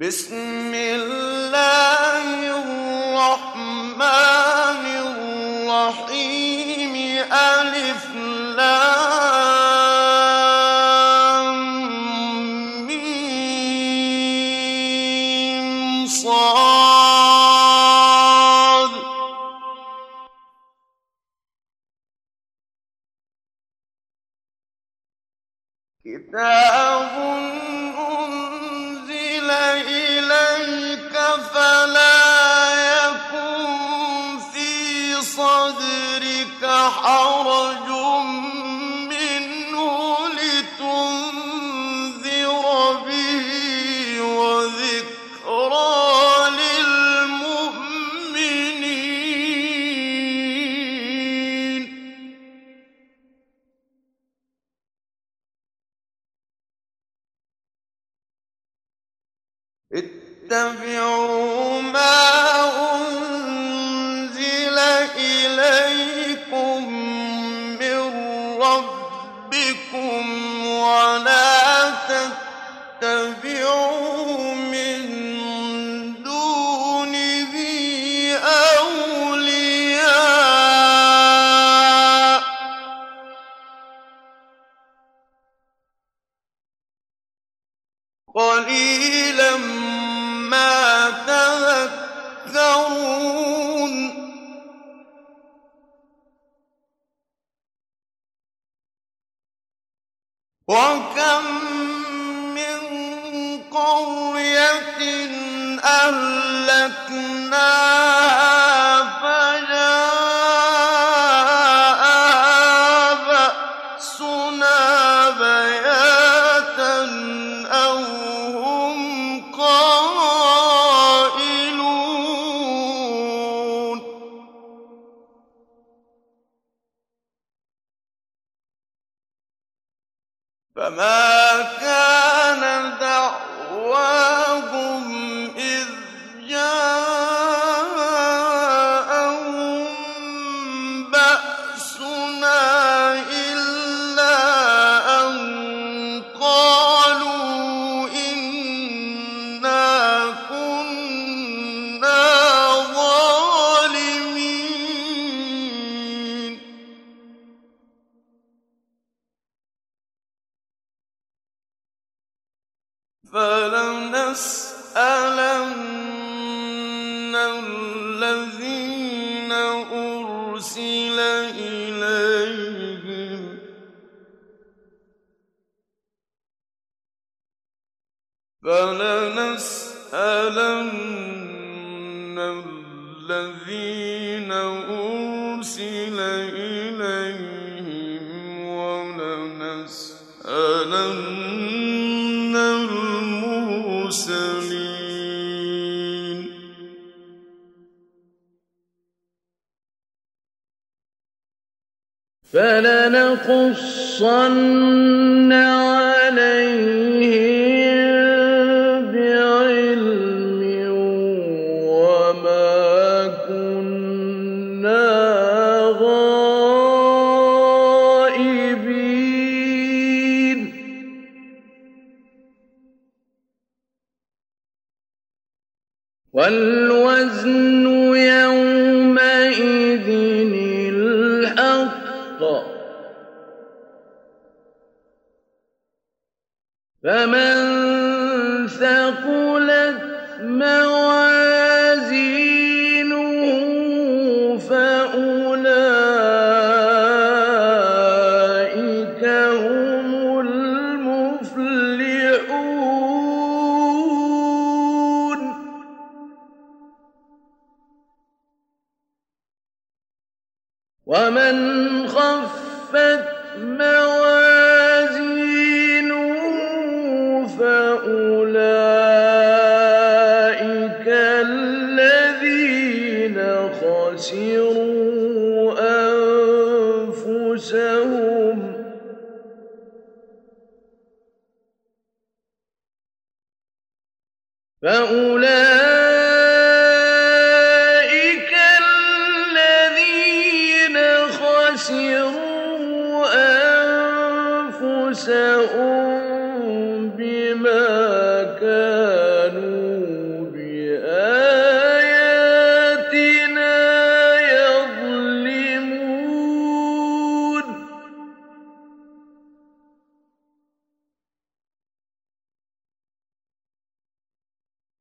بسم الله.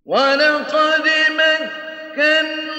وَلَقَدْ مَكَّنَّاكُمْ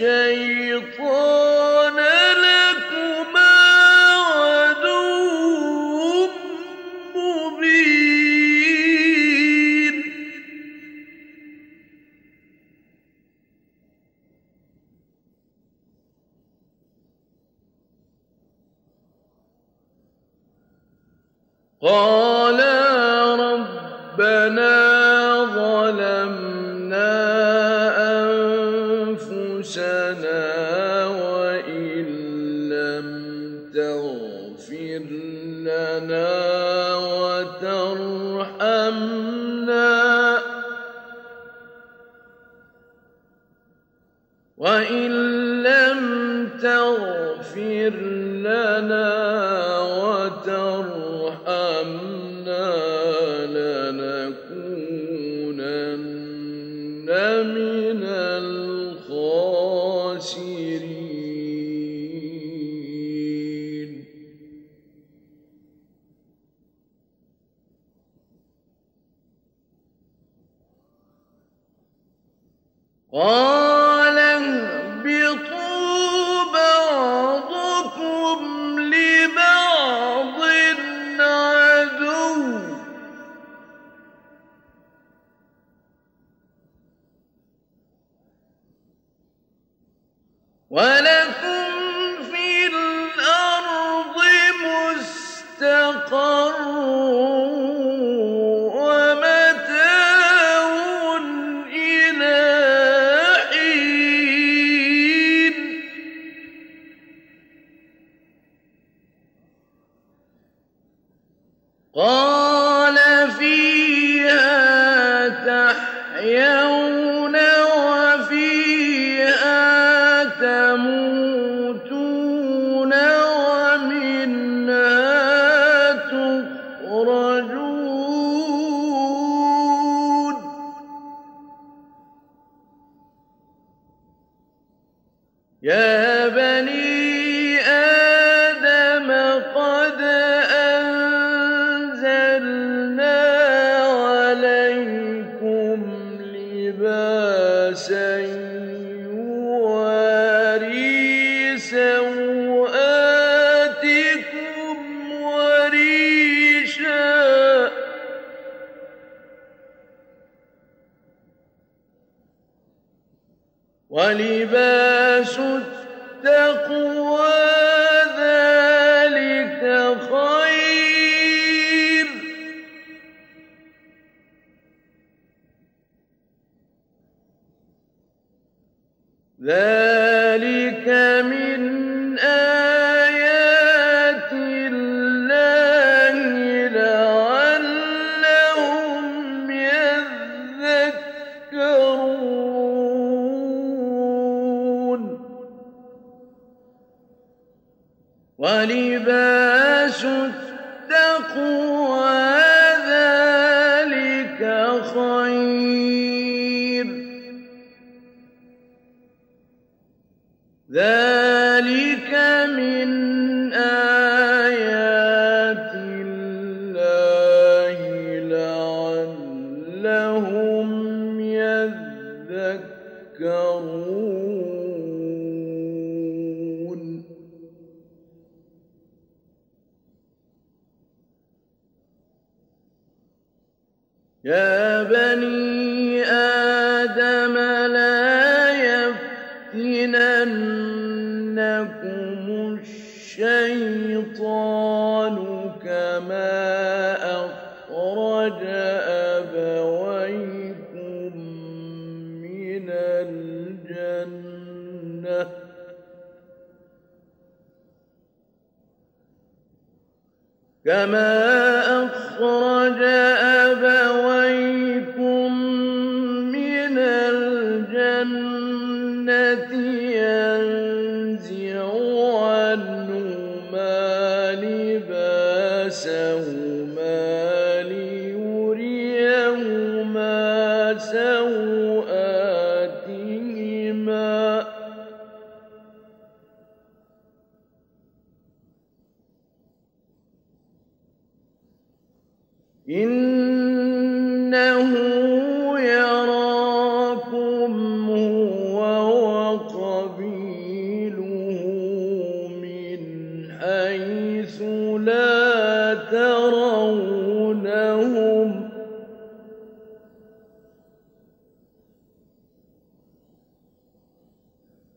الشيطان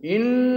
إن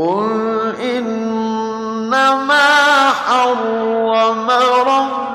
قل إنما حرم ربي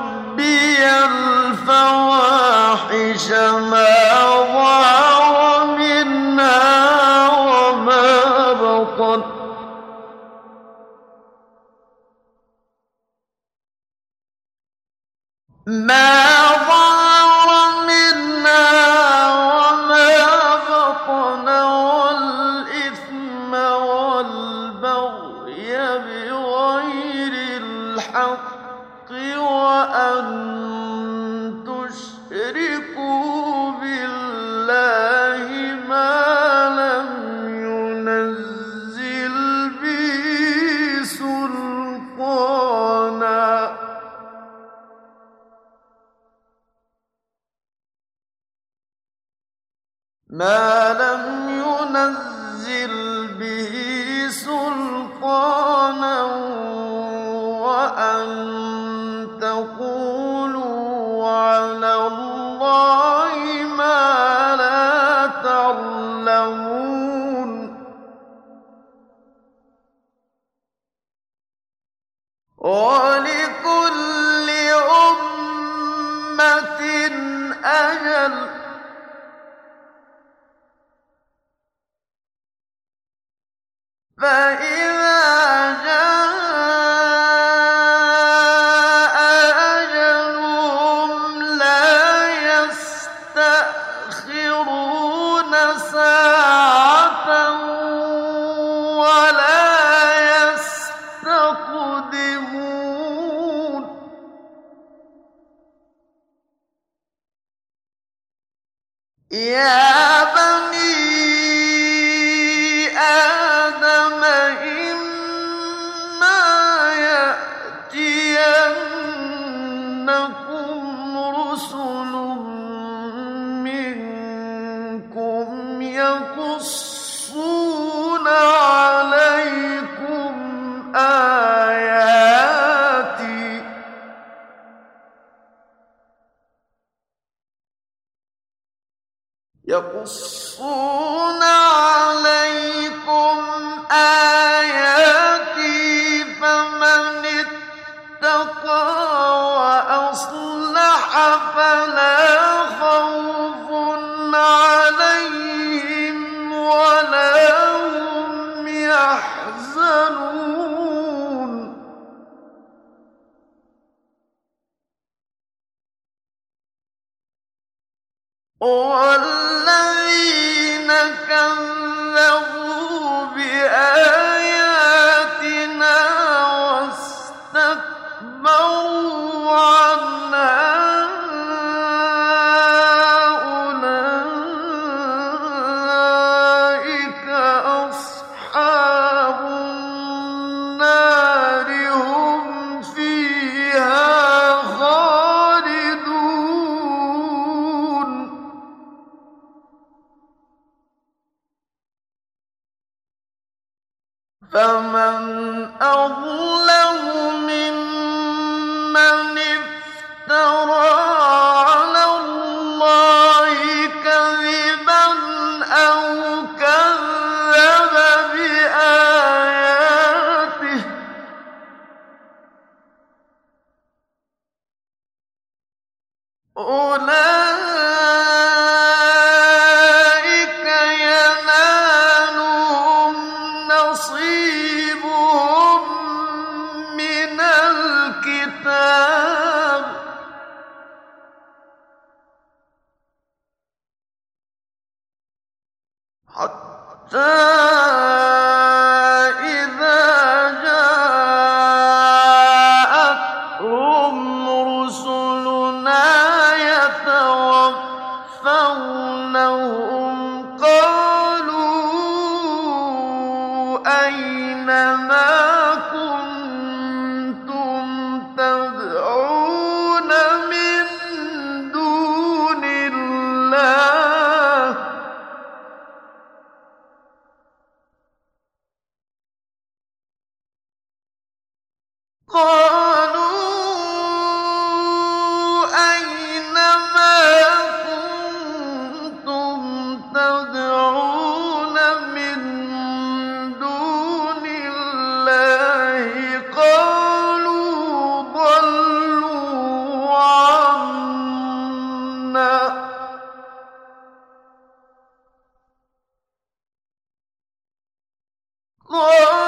Oh!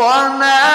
وما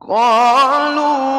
قالوا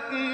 لكن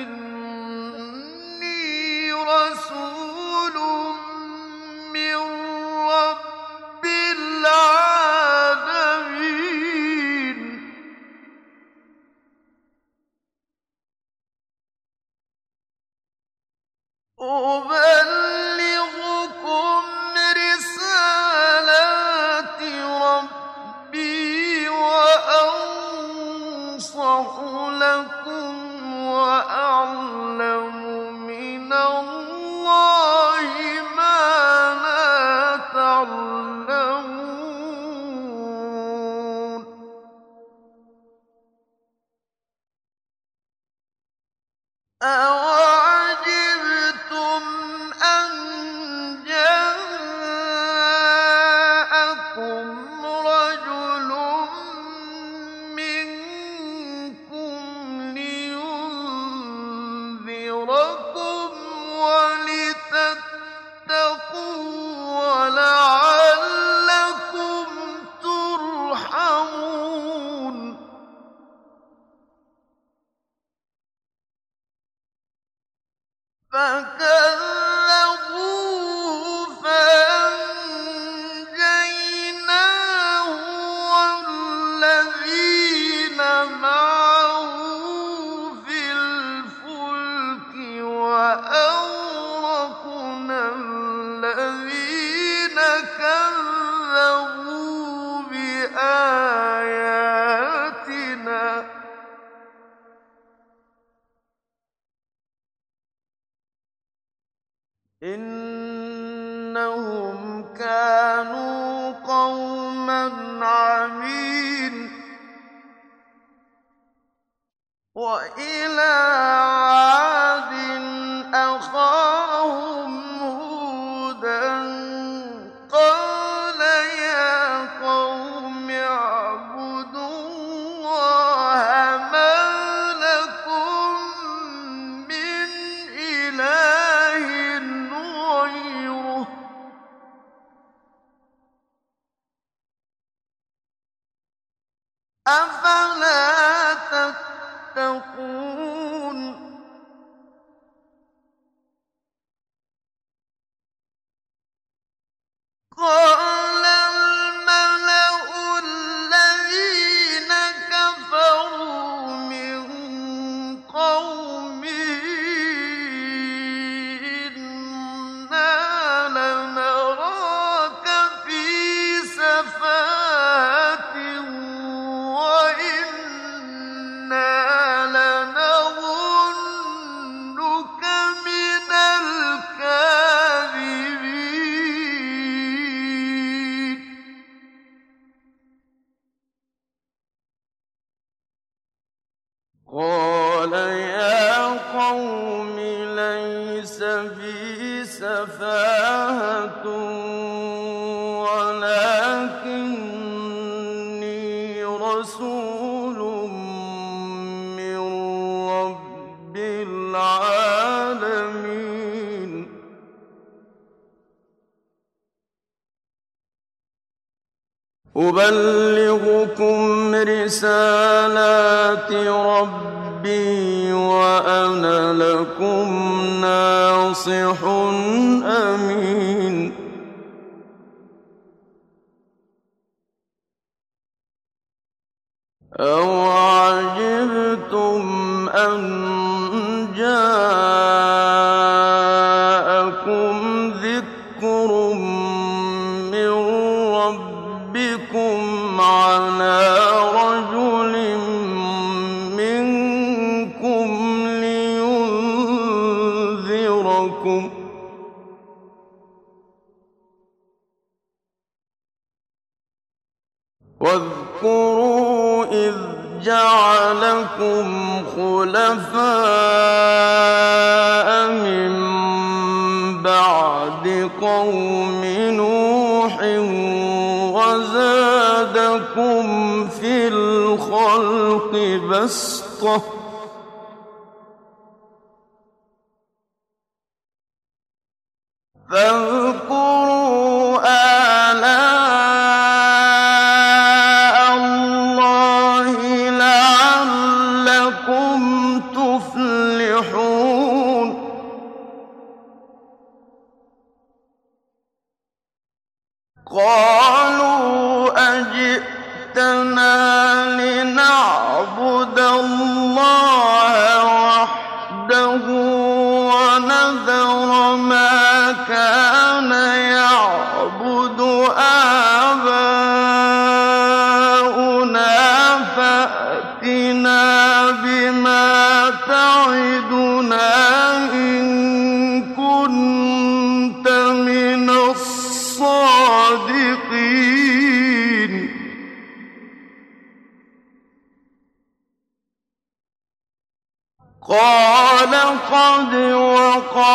قال قد وقع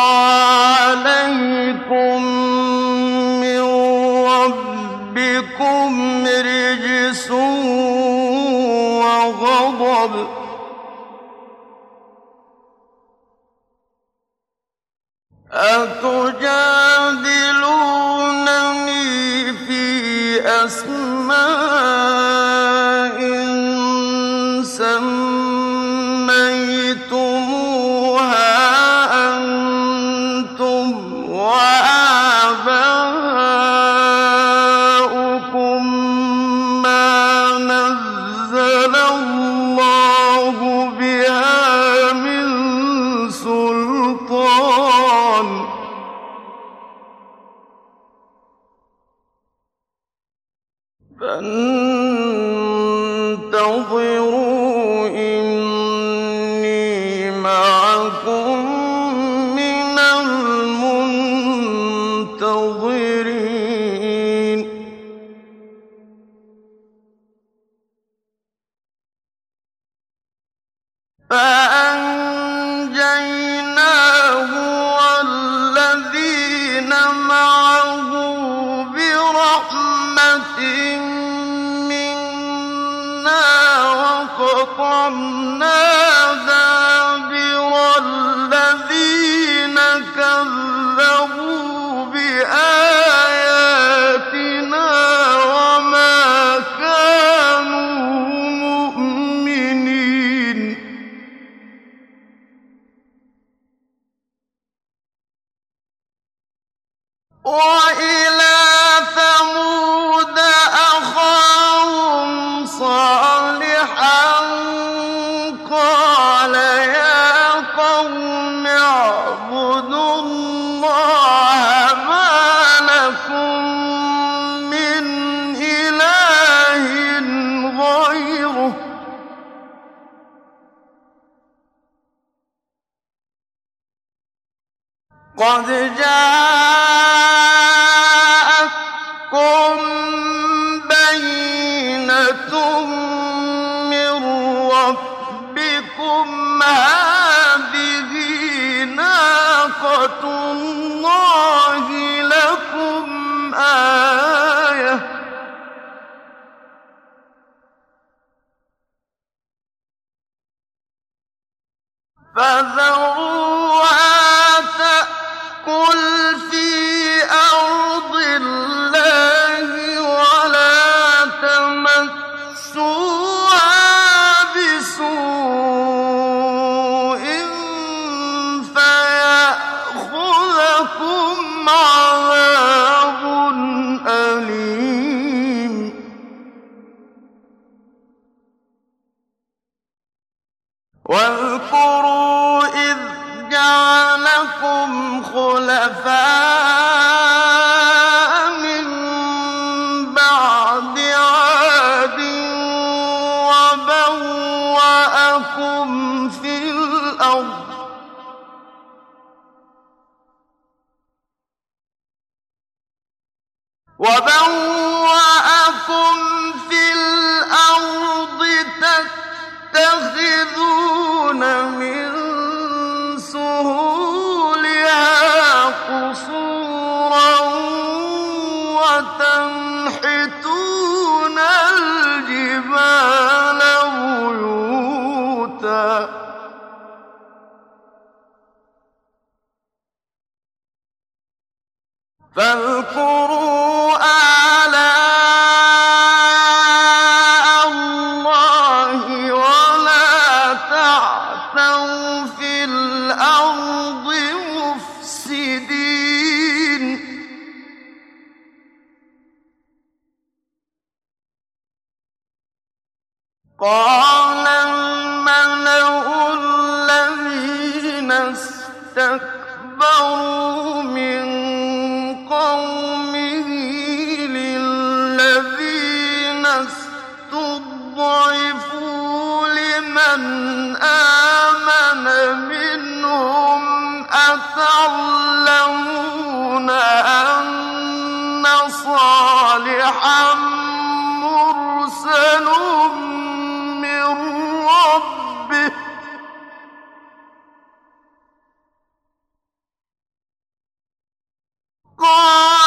عليكم من ربكم رجس وغضب. أتجادلونني 啊。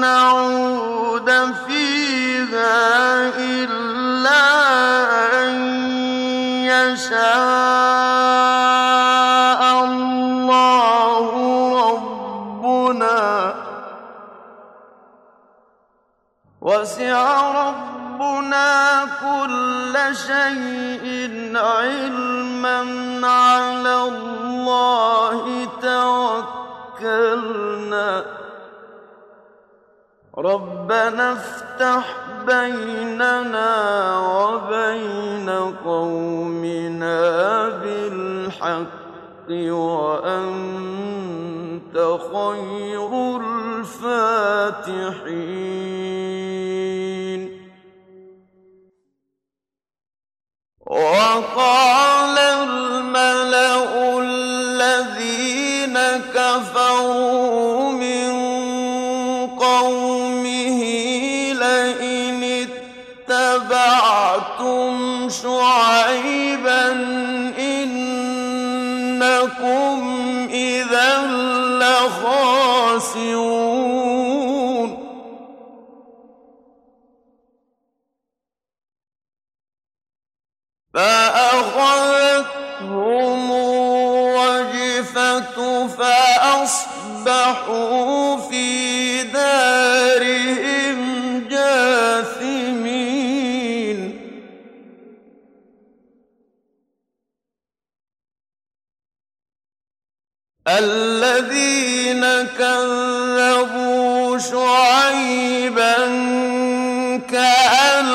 نعود فيها إلا أن يشاء الله ربنا. وسع ربنا كل شيء ربنا افتح بيننا وبين قومنا بالحق وأنت خير الفاتحين. وقال الملأ الذين كفروا خاسرون فأخذتهم الرجفة فأصبحوا في دار الذين كذبوا شعيبا كأن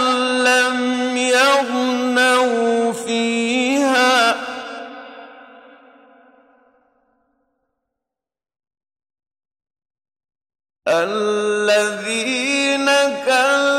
لم يغنوا فيها. الذين كذبوا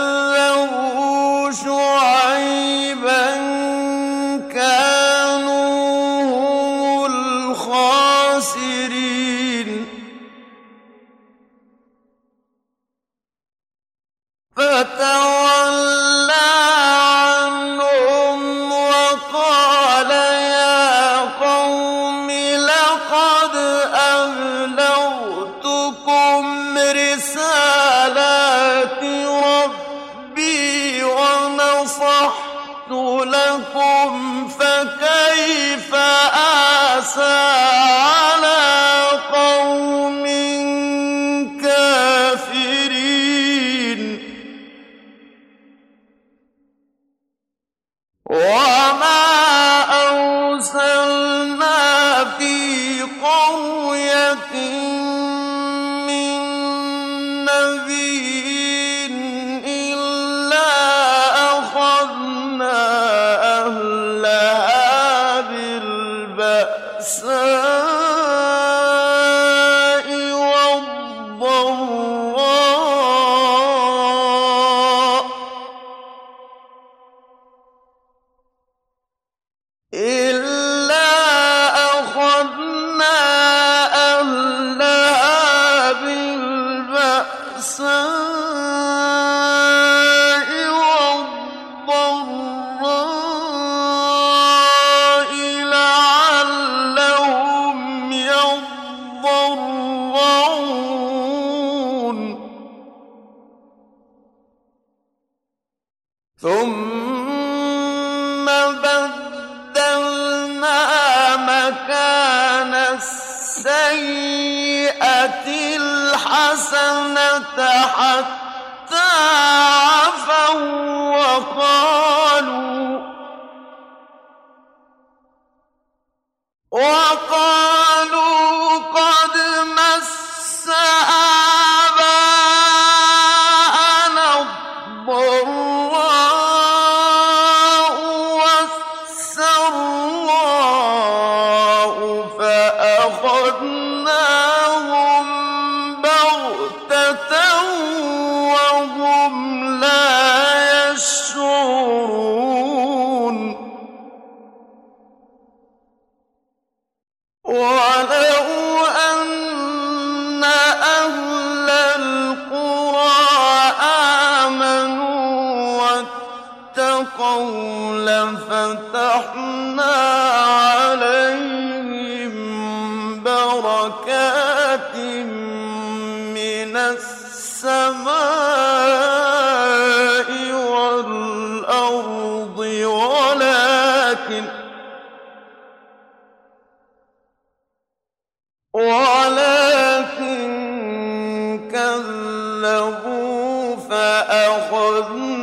كذبوا فأخذناه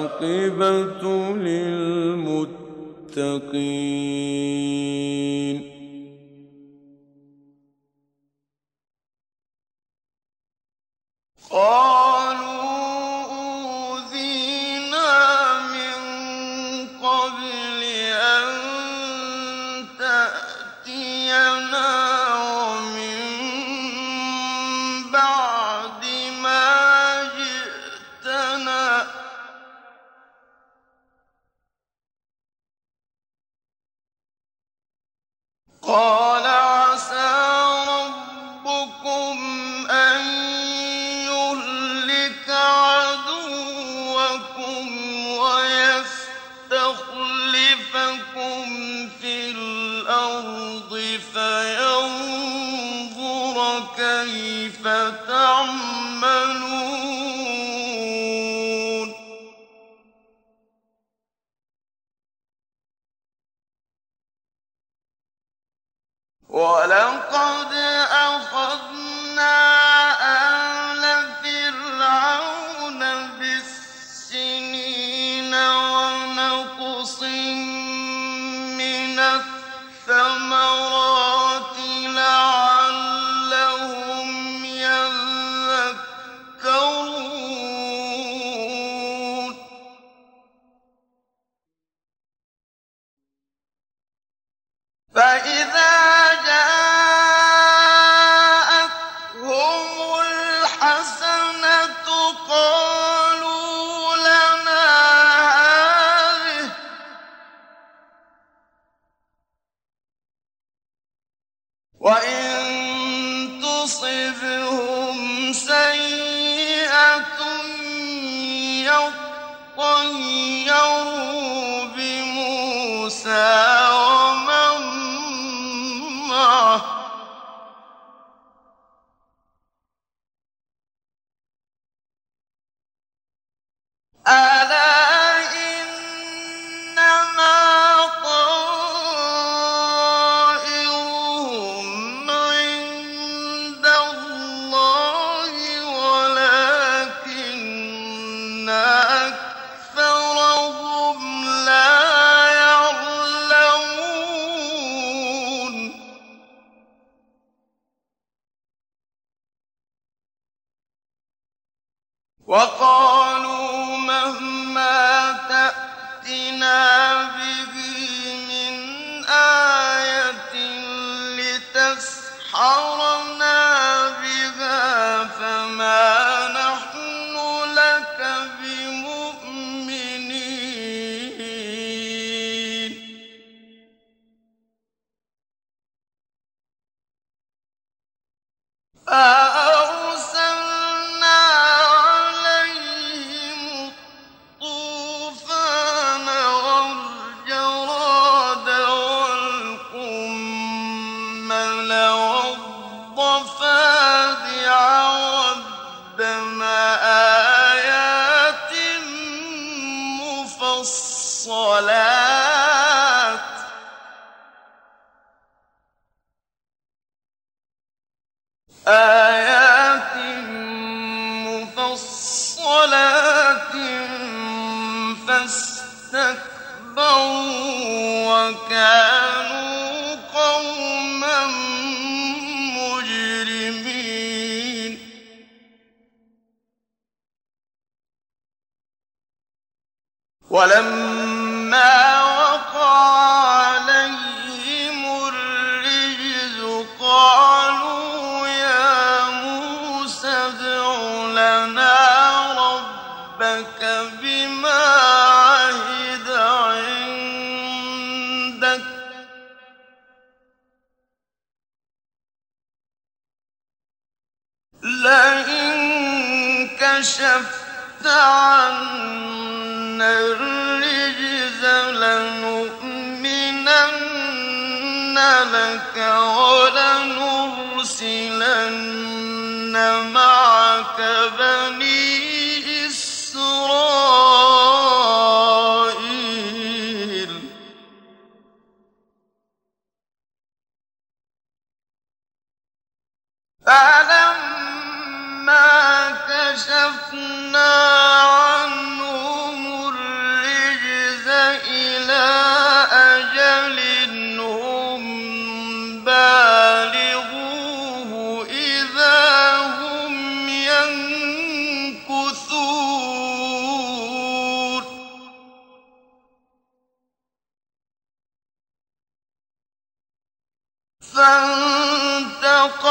والعاقبة للمتقين فانتقمنا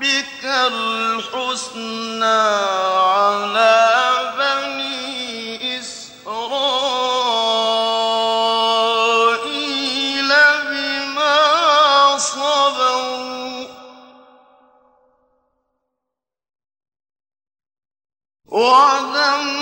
ربك الحسنى على بني إسرائيل بما صبروا. ودمرنا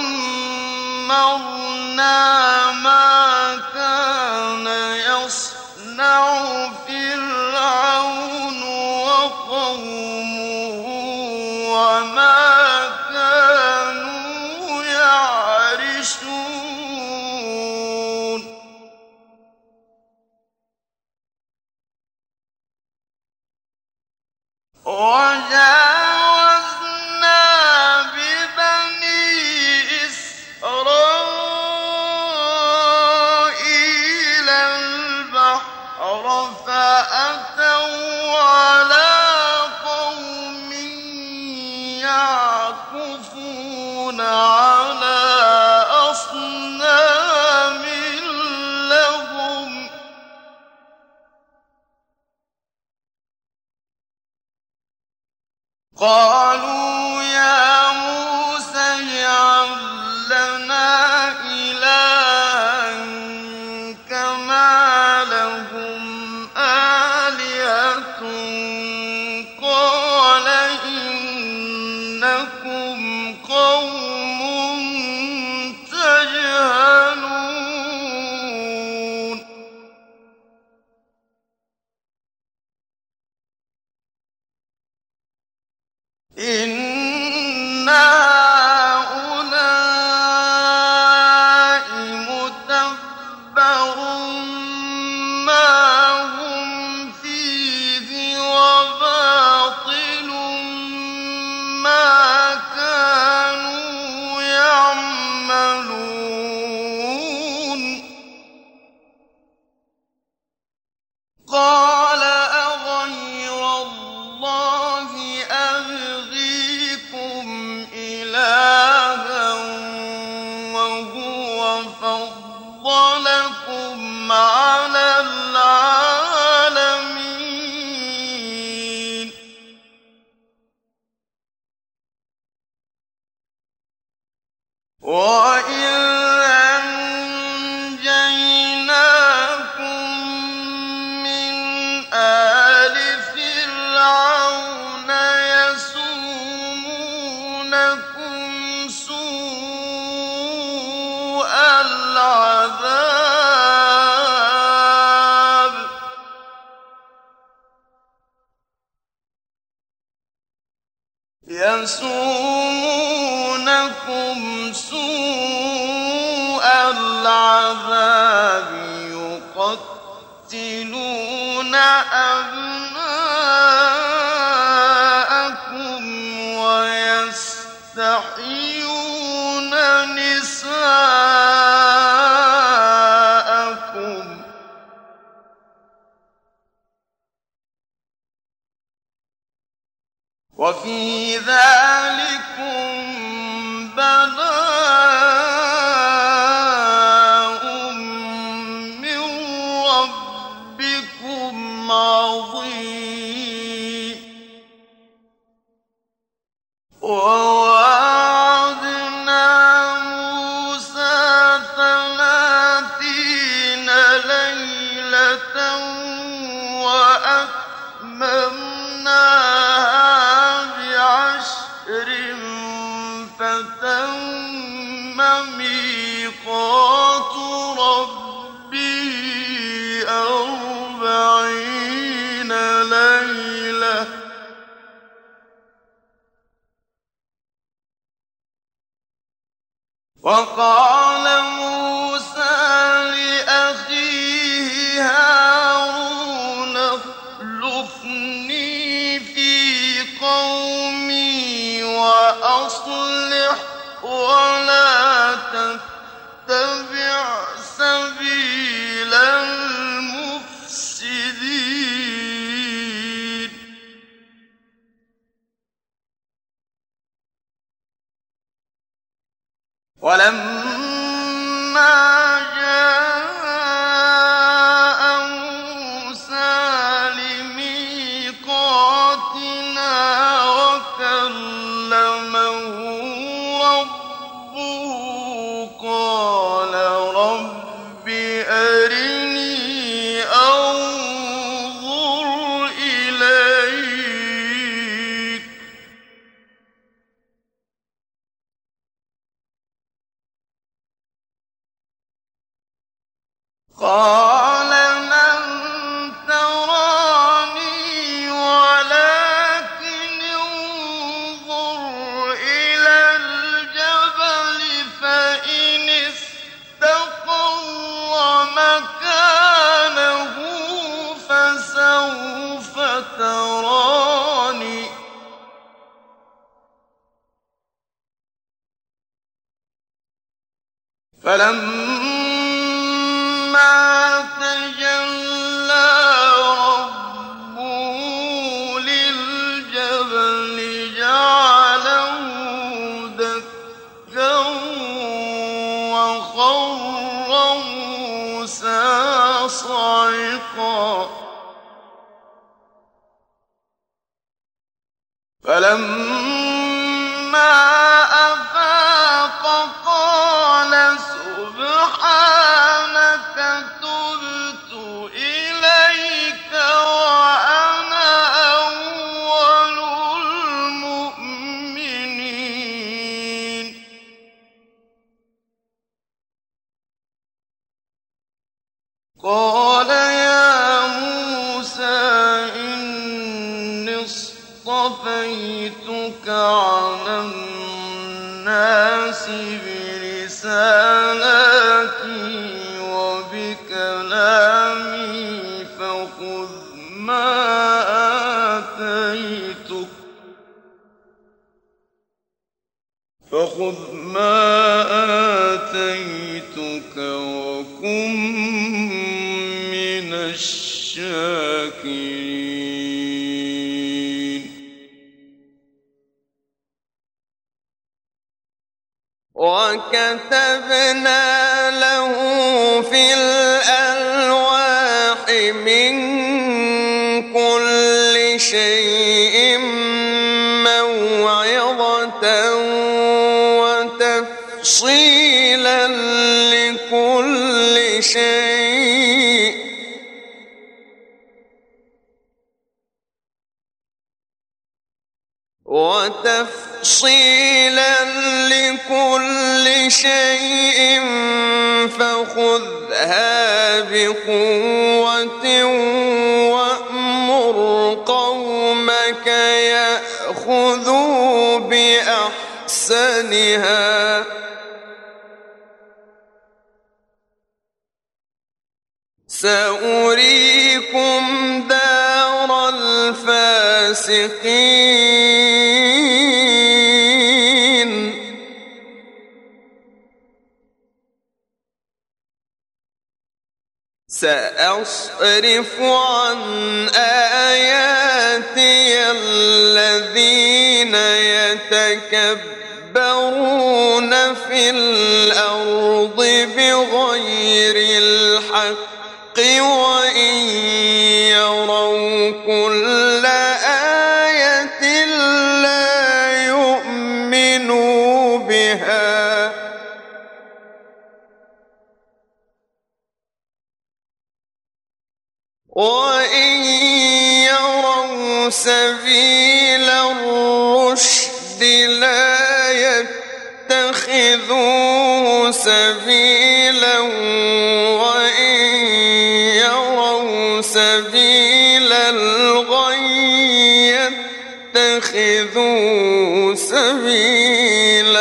يتخذوه سبيلا.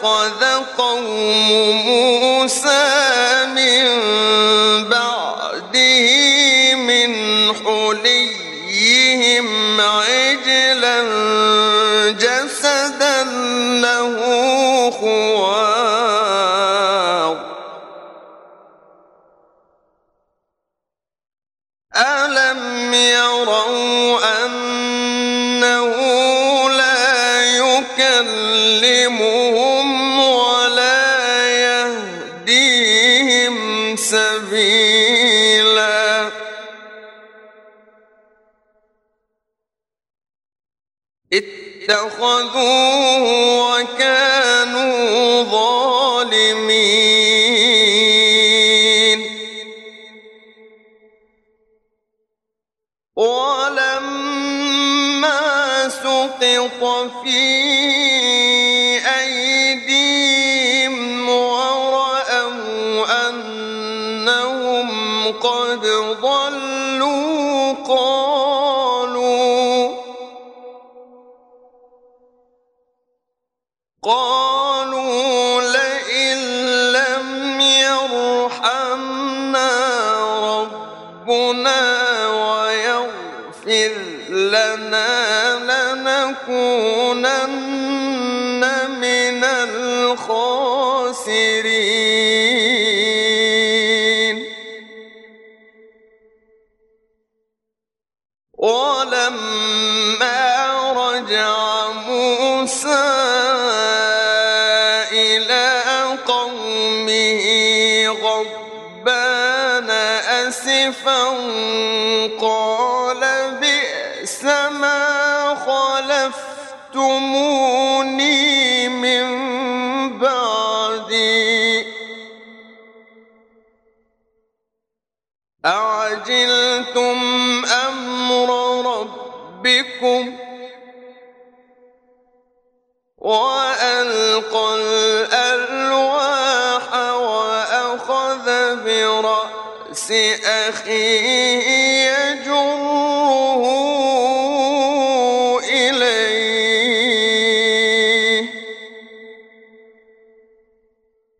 اتخذ قوم موسى من بعده من اتخذوه وكان يكون يجره إليه.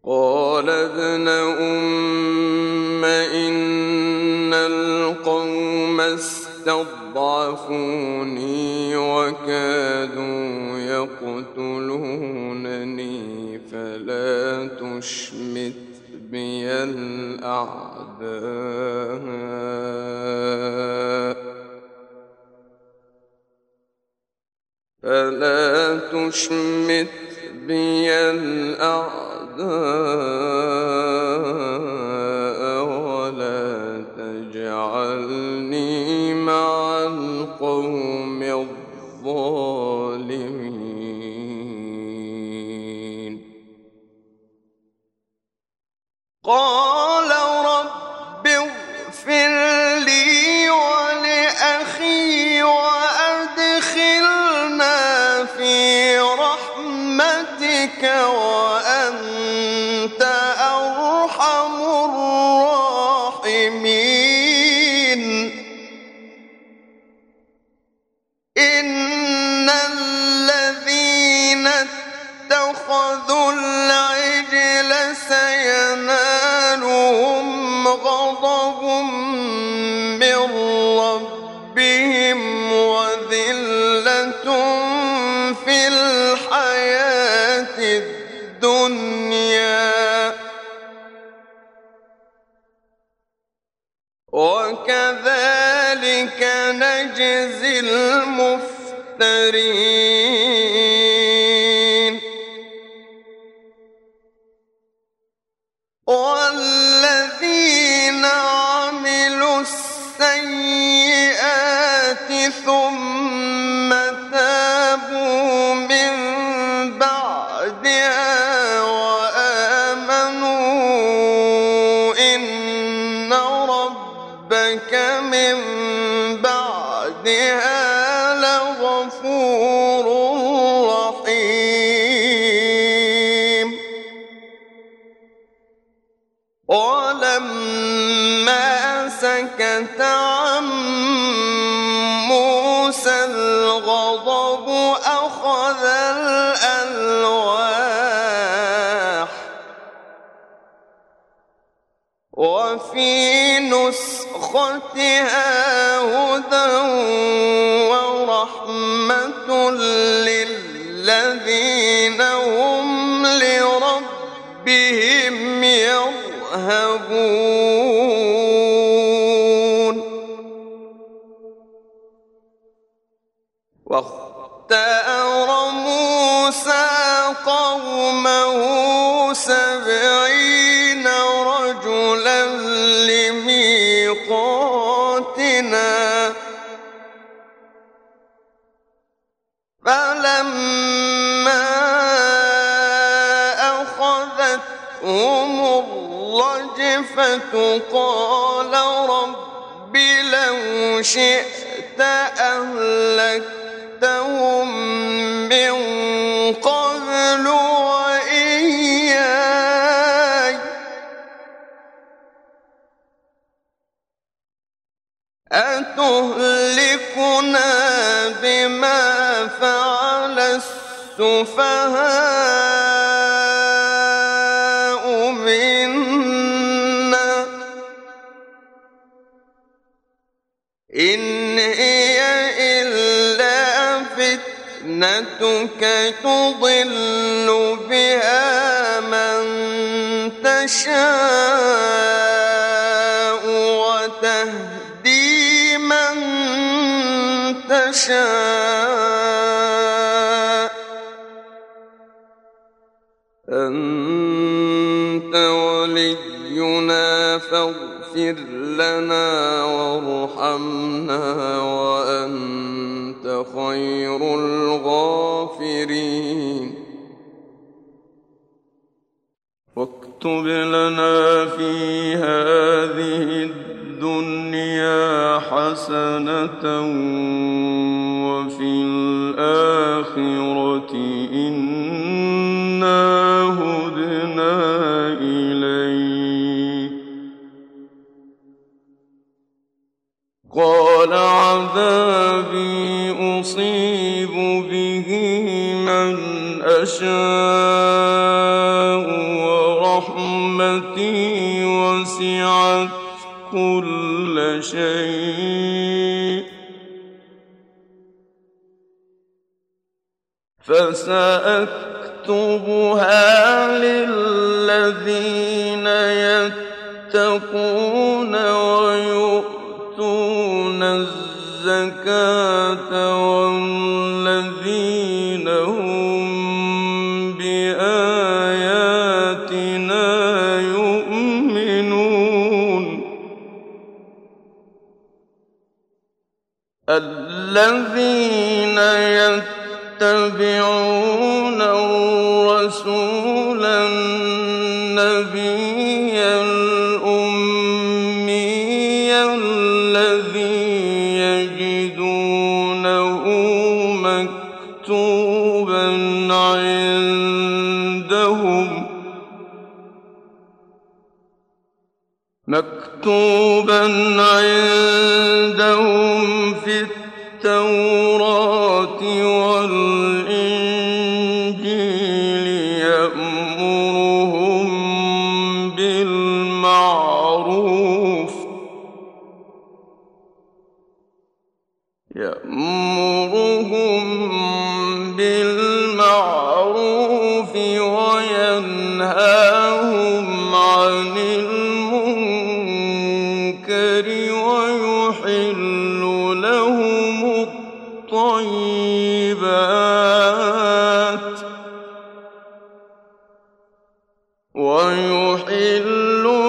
قال ابن أم إن القوم استضعفوني وكادوا يقتلونني فلا تشمت بي تشمت بي الأرض. وكذلك نجزي المفترين. فيها قال رب لو شئت أهلكتهم من قبل وإياي. أتهلكنا بما فعل السفهاء؟ فتنتك تضل بها من تشاء وتهدي من تشاء أنت ولينا فاغفر لنا وارحمنا وأنت خير الغافرين. واكتب لنا في هذه الدنيا حسنة وفي الآخرة أشاء ورحمتي وسعت كل شيء. فسأكتبها للذين يتقون ويؤتون الزكاة الذين يتبعون الرسول النبي الأمي الذي يجدونه مكتوبا عندهم مكتوبا عندهم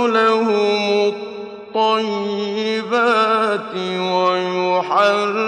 لهم الطيبات ويحرم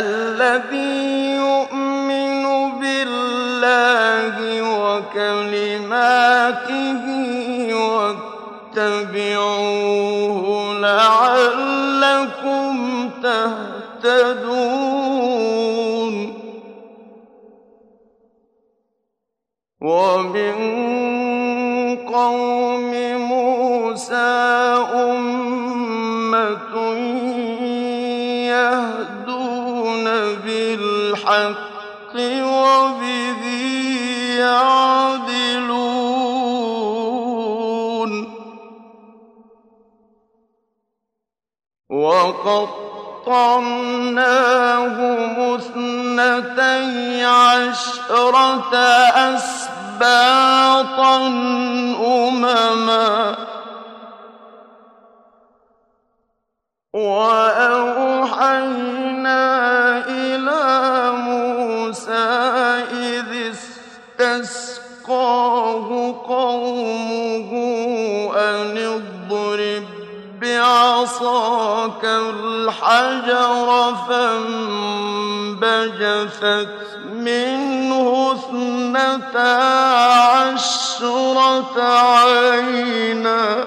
الذي يؤمن بالله وكلماته واتبعوه لعلكم تهتدون. ومن وقطعناهم اثنتي عشرة أسباطا أمما وأوحينا إلى موسى إذ استسقاه قومه بعصاك الحجر فانبجست منه اثنتا عشرة عينا.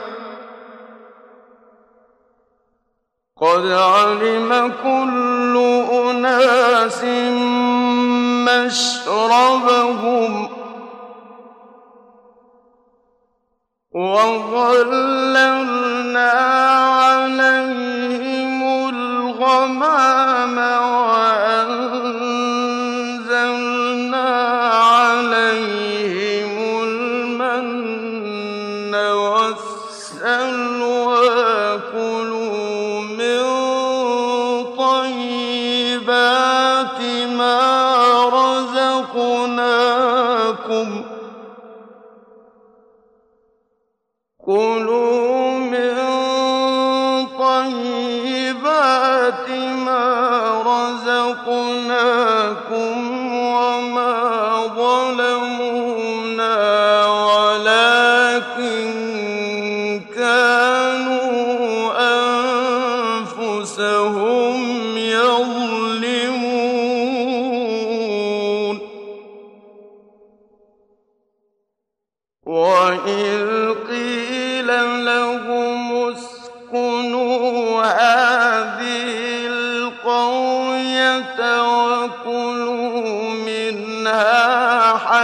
قد علم كل أناس مشربهم وظللنا عليهم الغمام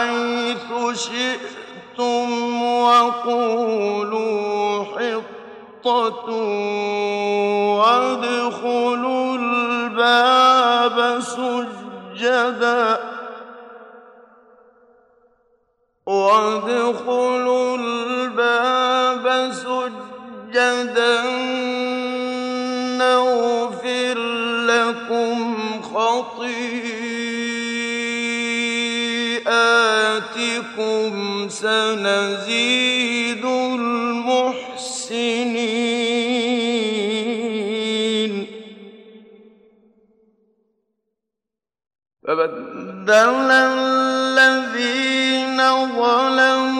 حيث شئتم وقولوا حطة وادخلوا الباب سجداً. وادخلوا الباب سجدا. خطيئاتكم سنزيد المحسنين. فبدل الذين ظلموا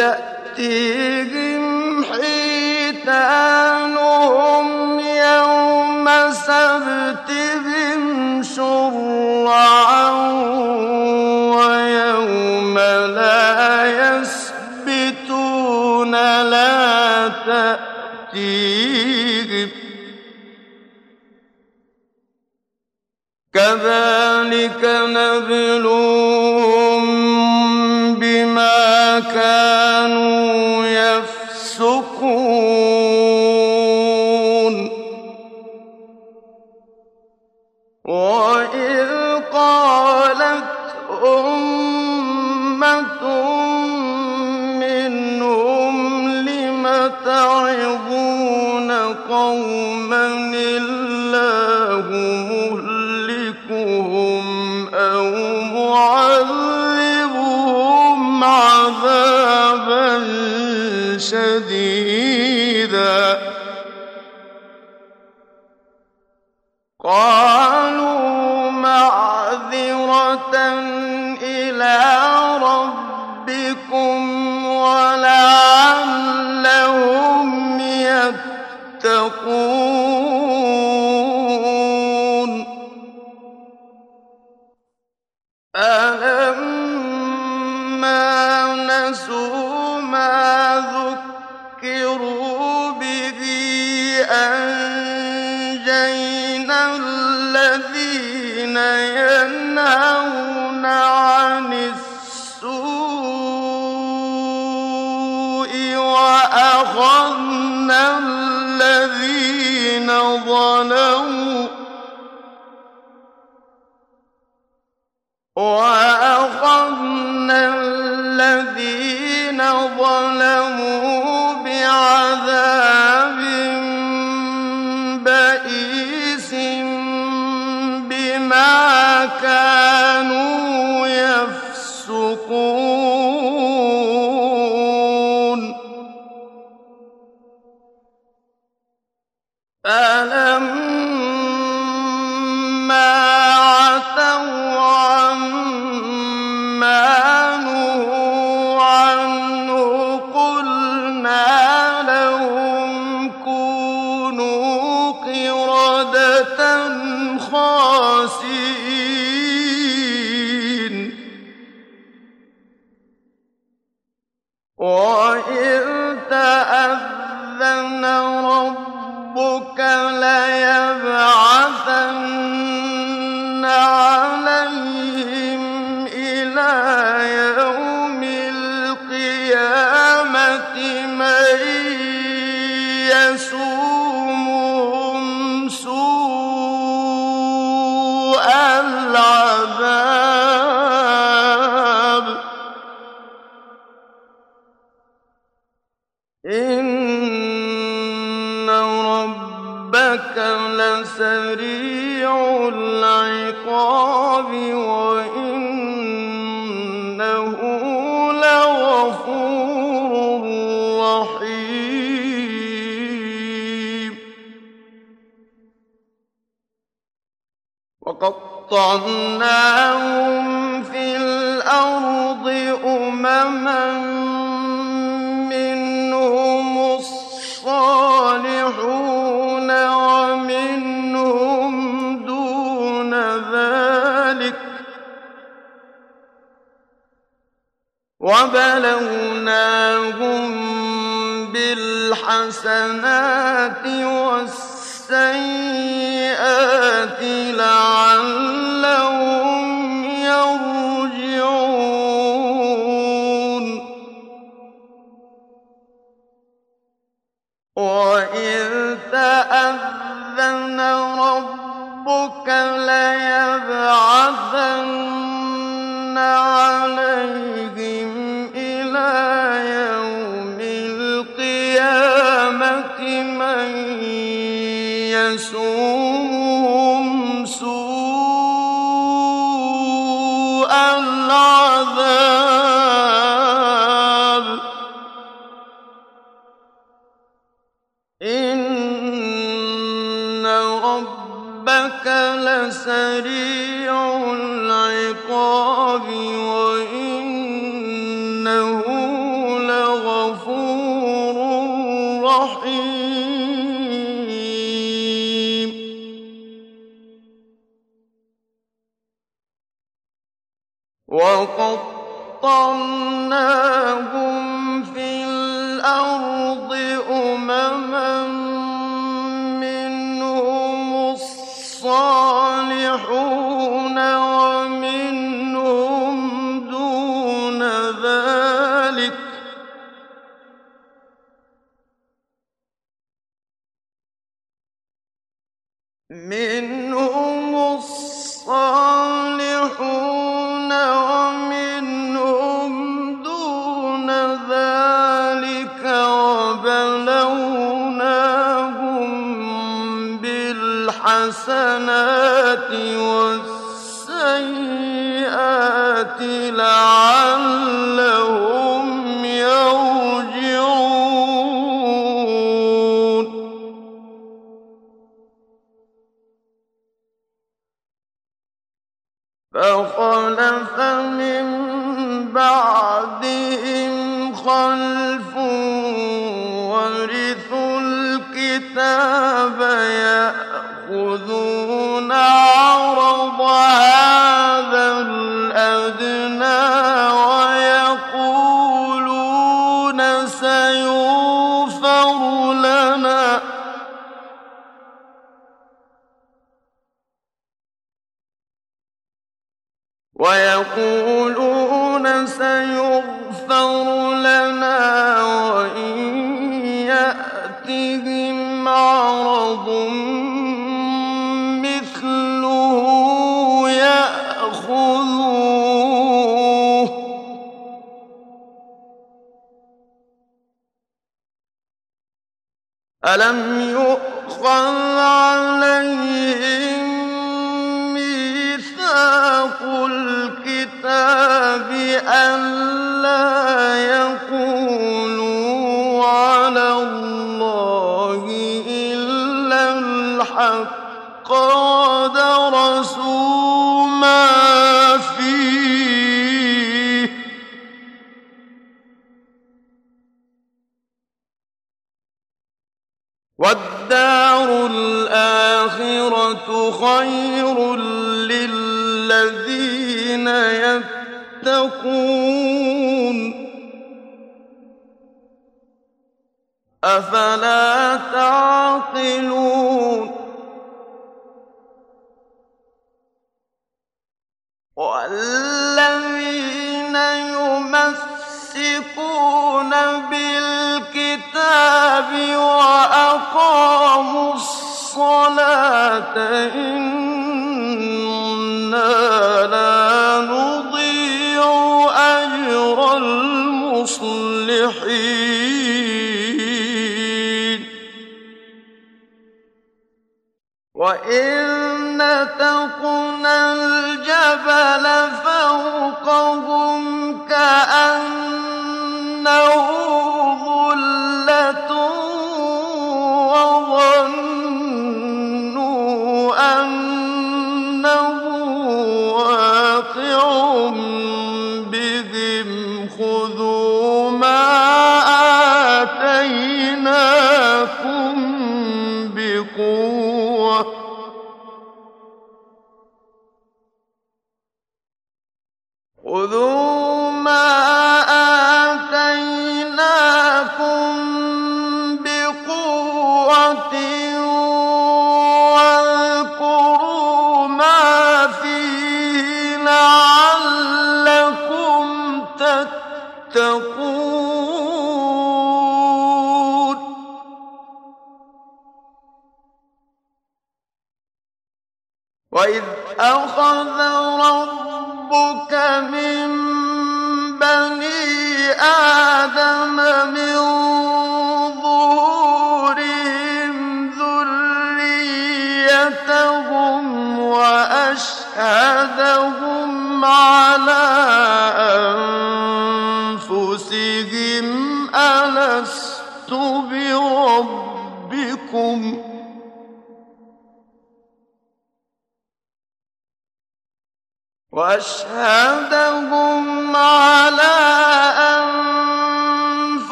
تأتيهم حيتانهم يوم سبتهم شرعا. الله على وقطعناهم وبلوناهم بالحسنات والسيئات لعلهم يرجعون وإذ تأذن ربك ليبعثن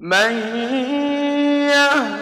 من يهد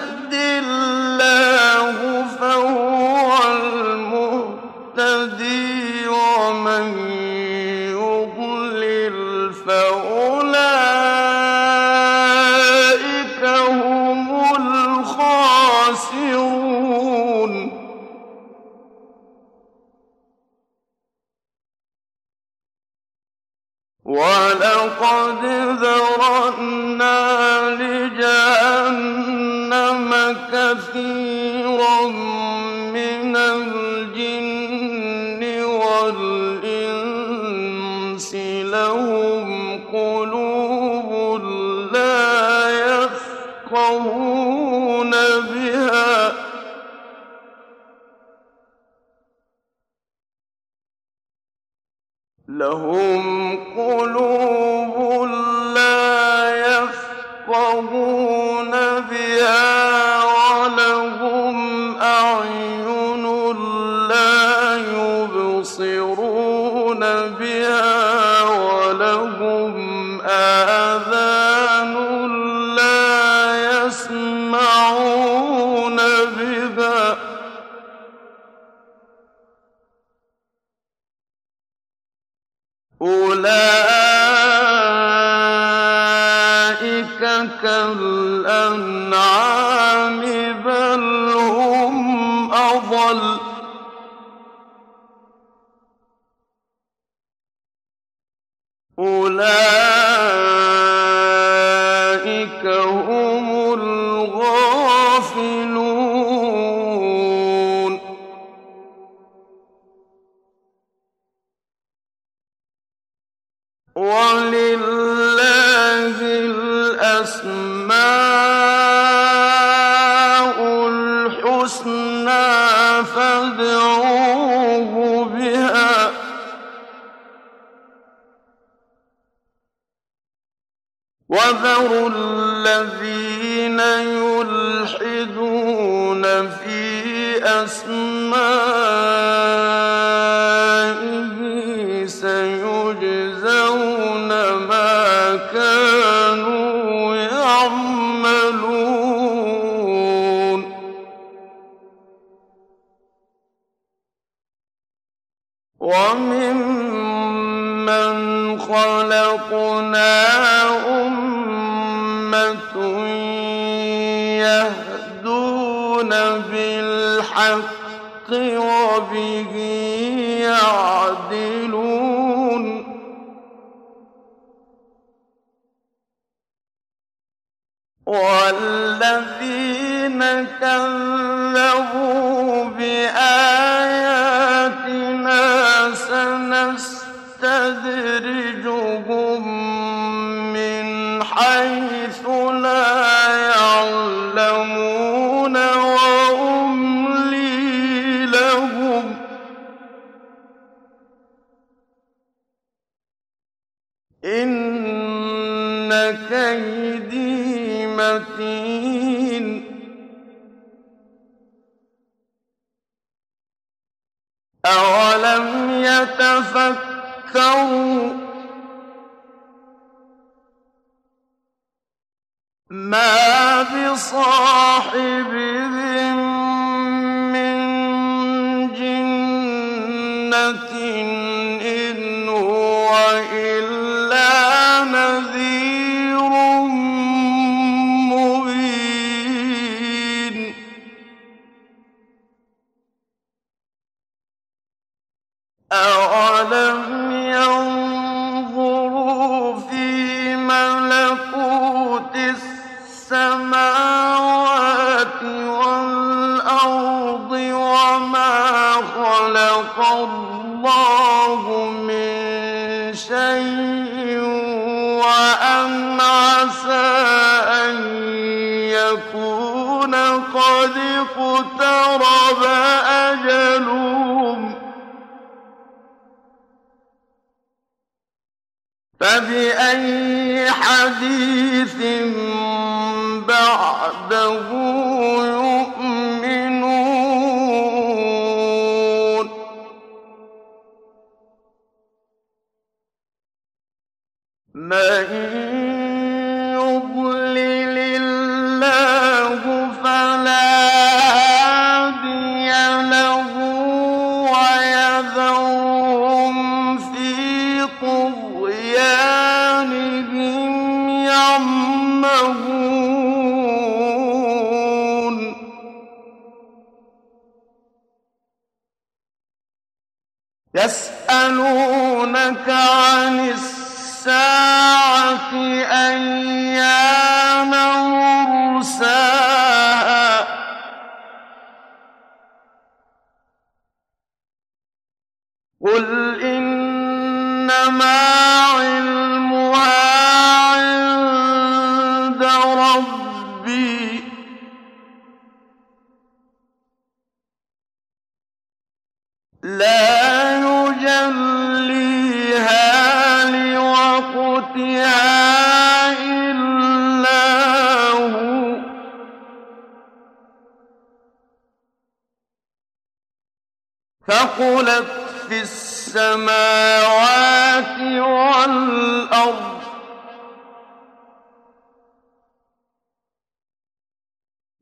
السماوات والأرض.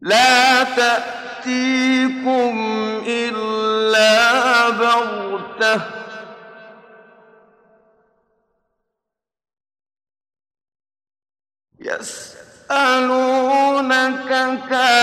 لا تأتيكم إلا بغتة. يسألونك كيف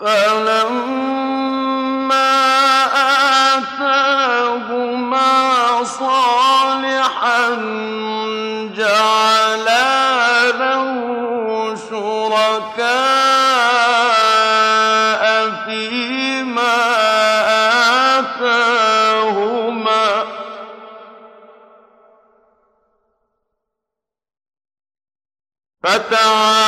فَلَمَّا آتَاهُمَا صَالِحًا جَعَلَا لَهُ شُرَكَاءَ فِيمَا آتَاهُمَا ۚ. فَتَعَالَى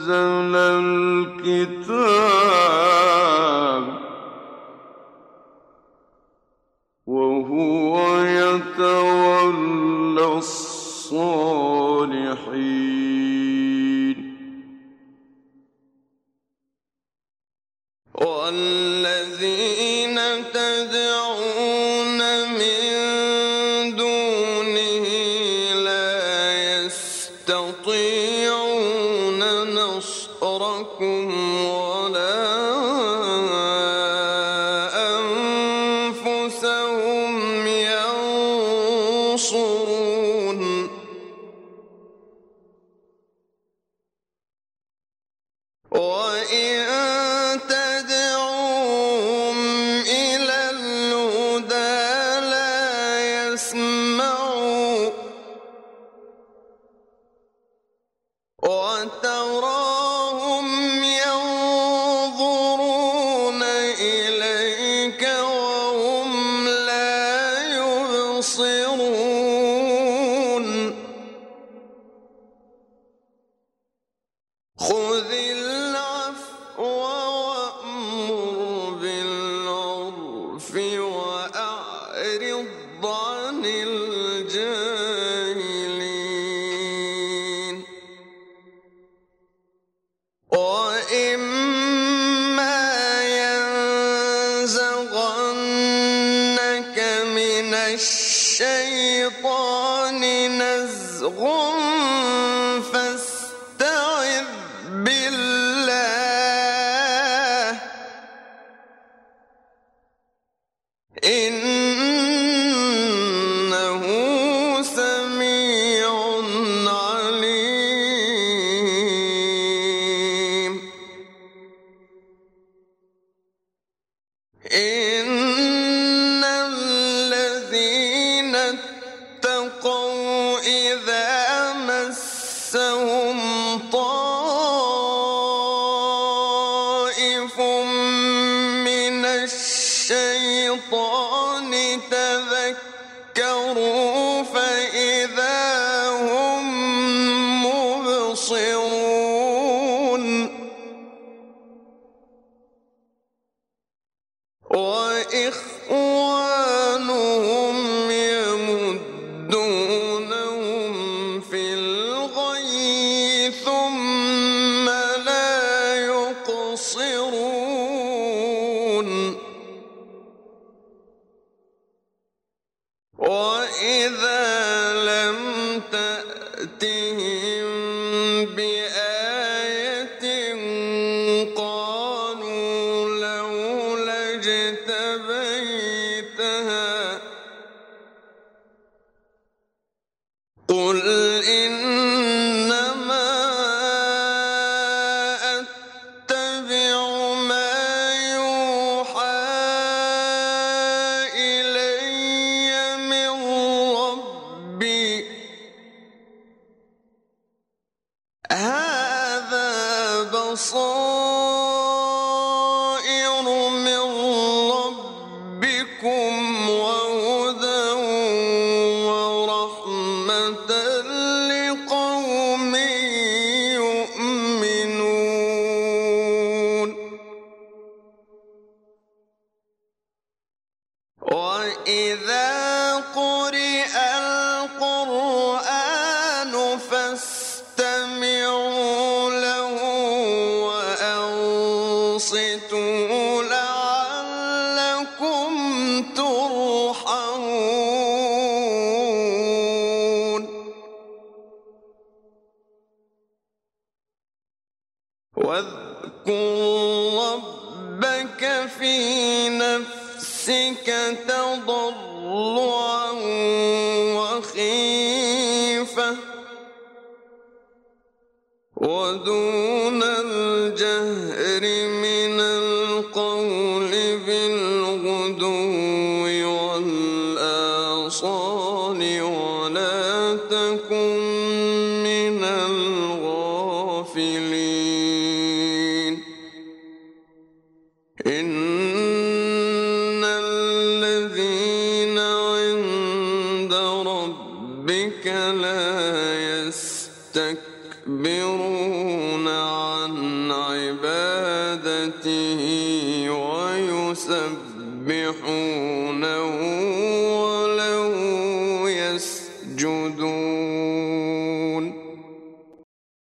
نزل الكتاب